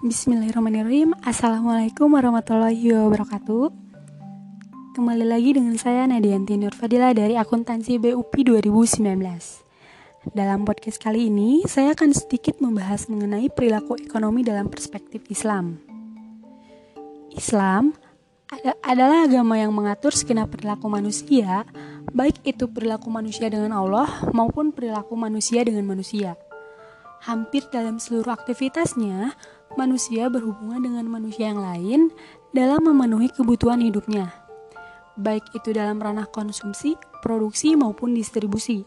Bismillahirrahmanirrahim. Assalamualaikum warahmatullahi wabarakatuh. Kembali lagi dengan saya Nadianti Nurfadila dari akuntansi BUP 2019 Dalam podcast kali ini saya akan sedikit membahas mengenai perilaku ekonomi dalam perspektif Islam. Islam adalah agama yang mengatur segenap perilaku manusia Baik itu perilaku manusia dengan Allah maupun perilaku manusia dengan manusia Hampir dalam seluruh aktivitasnya, manusia berhubungan dengan manusia yang lain dalam memenuhi kebutuhan hidupnya, baik itu dalam ranah konsumsi, produksi, maupun distribusi.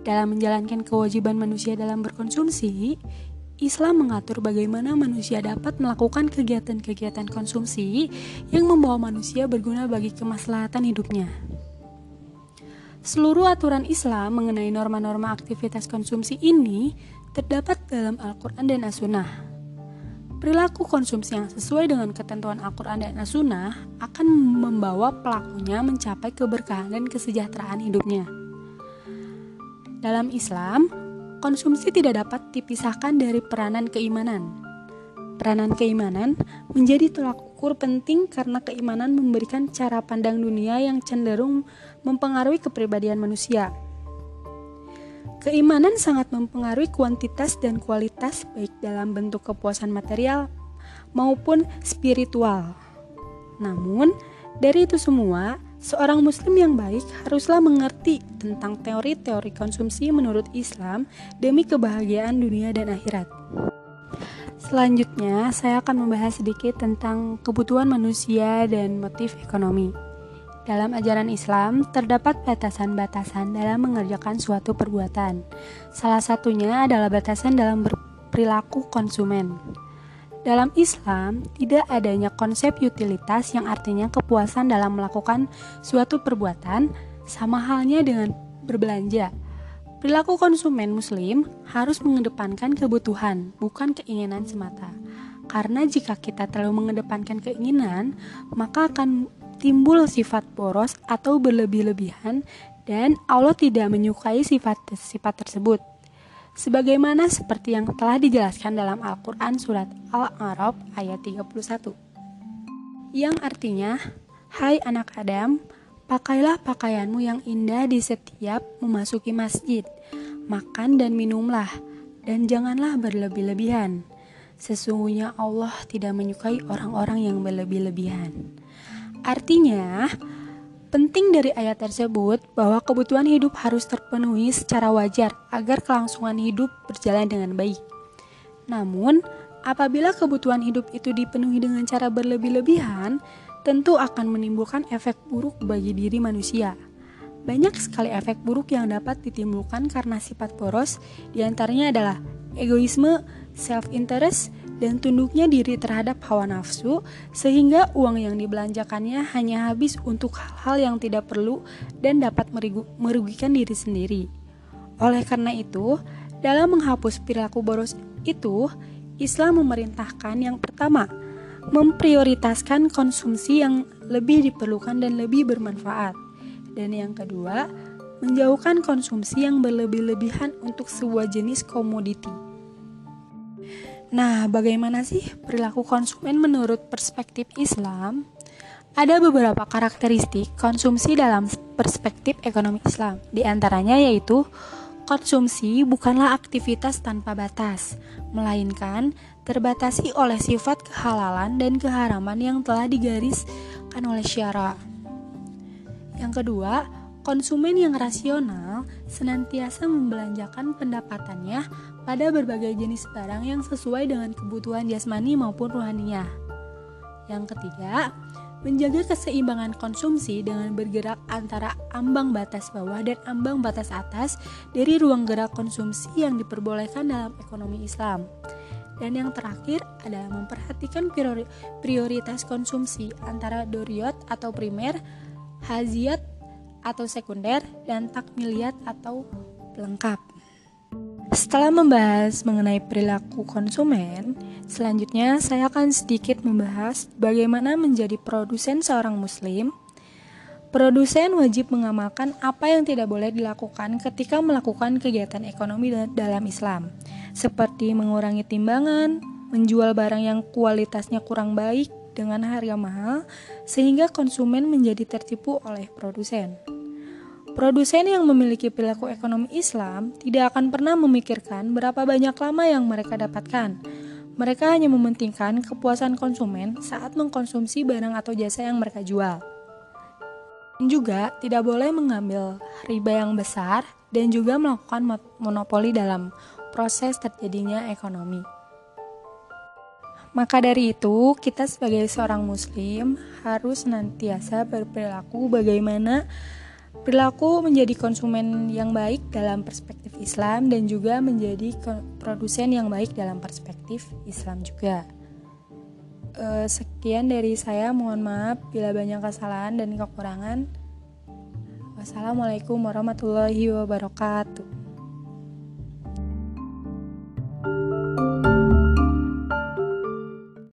Dalam menjalankan kewajiban manusia dalam berkonsumsi, Islam mengatur bagaimana manusia dapat melakukan kegiatan-kegiatan konsumsi yang membawa manusia berguna bagi kemaslahatan hidupnya. Seluruh aturan Islam mengenai norma-norma aktivitas konsumsi ini terdapat dalam Al-Quran dan As-Sunnah. Perilaku konsumsi yang sesuai dengan ketentuan Al-Quran dan As-Sunnah akan membawa pelakunya mencapai keberkahan dan kesejahteraan hidupnya. Dalam Islam, konsumsi tidak dapat dipisahkan dari peranan keimanan. Peranan keimanan menjadi tolak ukur penting karena keimanan memberikan cara pandang dunia yang cenderung mempengaruhi kepribadian manusia. Keimanan sangat mempengaruhi kuantitas dan kualitas baik dalam bentuk kepuasan material maupun spiritual. Namun, dari itu semua, seorang muslim yang baik haruslah mengerti tentang teori-teori konsumsi menurut Islam demi kebahagiaan dunia dan akhirat. Selanjutnya, saya akan membahas sedikit tentang kebutuhan manusia dan motif ekonomi. Dalam ajaran Islam, terdapat batasan-batasan dalam mengerjakan suatu perbuatan. Salah satunya adalah batasan dalam berperilaku konsumen. Dalam Islam, tidak adanya konsep utilitas yang artinya kepuasan dalam melakukan suatu perbuatan, sama halnya dengan berbelanja Perilaku konsumen muslim harus mengedepankan kebutuhan, bukan keinginan semata. Karena jika kita terlalu mengedepankan keinginan, maka akan timbul sifat boros atau berlebih-lebihan dan Allah tidak menyukai sifat-sifat tersebut. Sebagaimana seperti yang telah dijelaskan dalam Al-Quran Surat Al-A'raf ayat 31. Yang artinya, Hai anak Adam, Pakailah pakaianmu yang indah di setiap memasuki masjid. Makan dan minumlah, dan janganlah berlebih-lebihan. Sesungguhnya Allah tidak menyukai orang-orang yang berlebih-lebihan. Artinya, penting dari ayat tersebut bahwa kebutuhan hidup harus terpenuhi secara wajar agar kelangsungan hidup berjalan dengan baik. Namun, apabila kebutuhan hidup itu dipenuhi dengan cara berlebih-lebihan, tentu akan menimbulkan efek buruk bagi diri manusia. Banyak sekali efek buruk yang dapat ditimbulkan karena sifat boros, di antaranya adalah egoisme, self-interest, dan tunduknya diri terhadap hawa nafsu, sehingga uang yang dibelanjakannya hanya habis untuk hal-hal yang tidak perlu dan dapat merugikan diri sendiri. Oleh karena itu, dalam menghapus perilaku boros itu, Islam memerintahkan yang pertama, memprioritaskan konsumsi yang lebih diperlukan dan lebih bermanfaat. Dan yang kedua, menjauhkan konsumsi yang berlebih-lebihan untuk sebuah jenis komoditi. Nah, bagaimana sih perilaku konsumen menurut perspektif Islam? Ada beberapa karakteristik konsumsi dalam perspektif ekonomi Islam. Di antaranya yaitu konsumsi bukanlah aktivitas tanpa batas, melainkan terbatasi oleh sifat kehalalan dan keharaman yang telah digariskan oleh syara. Yang kedua, konsumen yang rasional senantiasa membelanjakan pendapatannya pada berbagai jenis barang yang sesuai dengan kebutuhan jasmani maupun rohaninya. Yang ketiga, menjaga keseimbangan konsumsi dengan bergerak antara ambang batas bawah dan ambang batas atas dari ruang gerak konsumsi yang diperbolehkan dalam ekonomi Islam. Dan yang terakhir adalah memperhatikan prioritas konsumsi antara doriot atau primer, haziat atau sekunder, dan takmiliat atau pelengkap. Setelah membahas mengenai perilaku konsumen, selanjutnya saya akan sedikit membahas bagaimana menjadi produsen seorang muslim. Produsen wajib mengamalkan apa yang tidak boleh dilakukan ketika melakukan kegiatan ekonomi dalam Islam, seperti mengurangi timbangan, menjual barang yang kualitasnya kurang baik dengan harga mahal, sehingga konsumen menjadi tertipu oleh produsen. Produsen yang memiliki perilaku ekonomi Islam tidak akan pernah memikirkan berapa banyak lama yang mereka dapatkan. Mereka hanya mementingkan kepuasan konsumen saat mengkonsumsi barang atau jasa yang mereka jual. Juga tidak boleh mengambil riba yang besar dan juga melakukan monopoli dalam proses terjadinya ekonomi. Maka dari itu, kita sebagai seorang muslim harus senantiasa berperilaku bagaimana Perilaku menjadi konsumen yang baik dalam perspektif Islam dan juga menjadi produsen yang baik dalam perspektif Islam juga. E, sekian dari saya, mohon maaf bila banyak kesalahan dan kekurangan. Wassalamualaikum warahmatullahi wabarakatuh.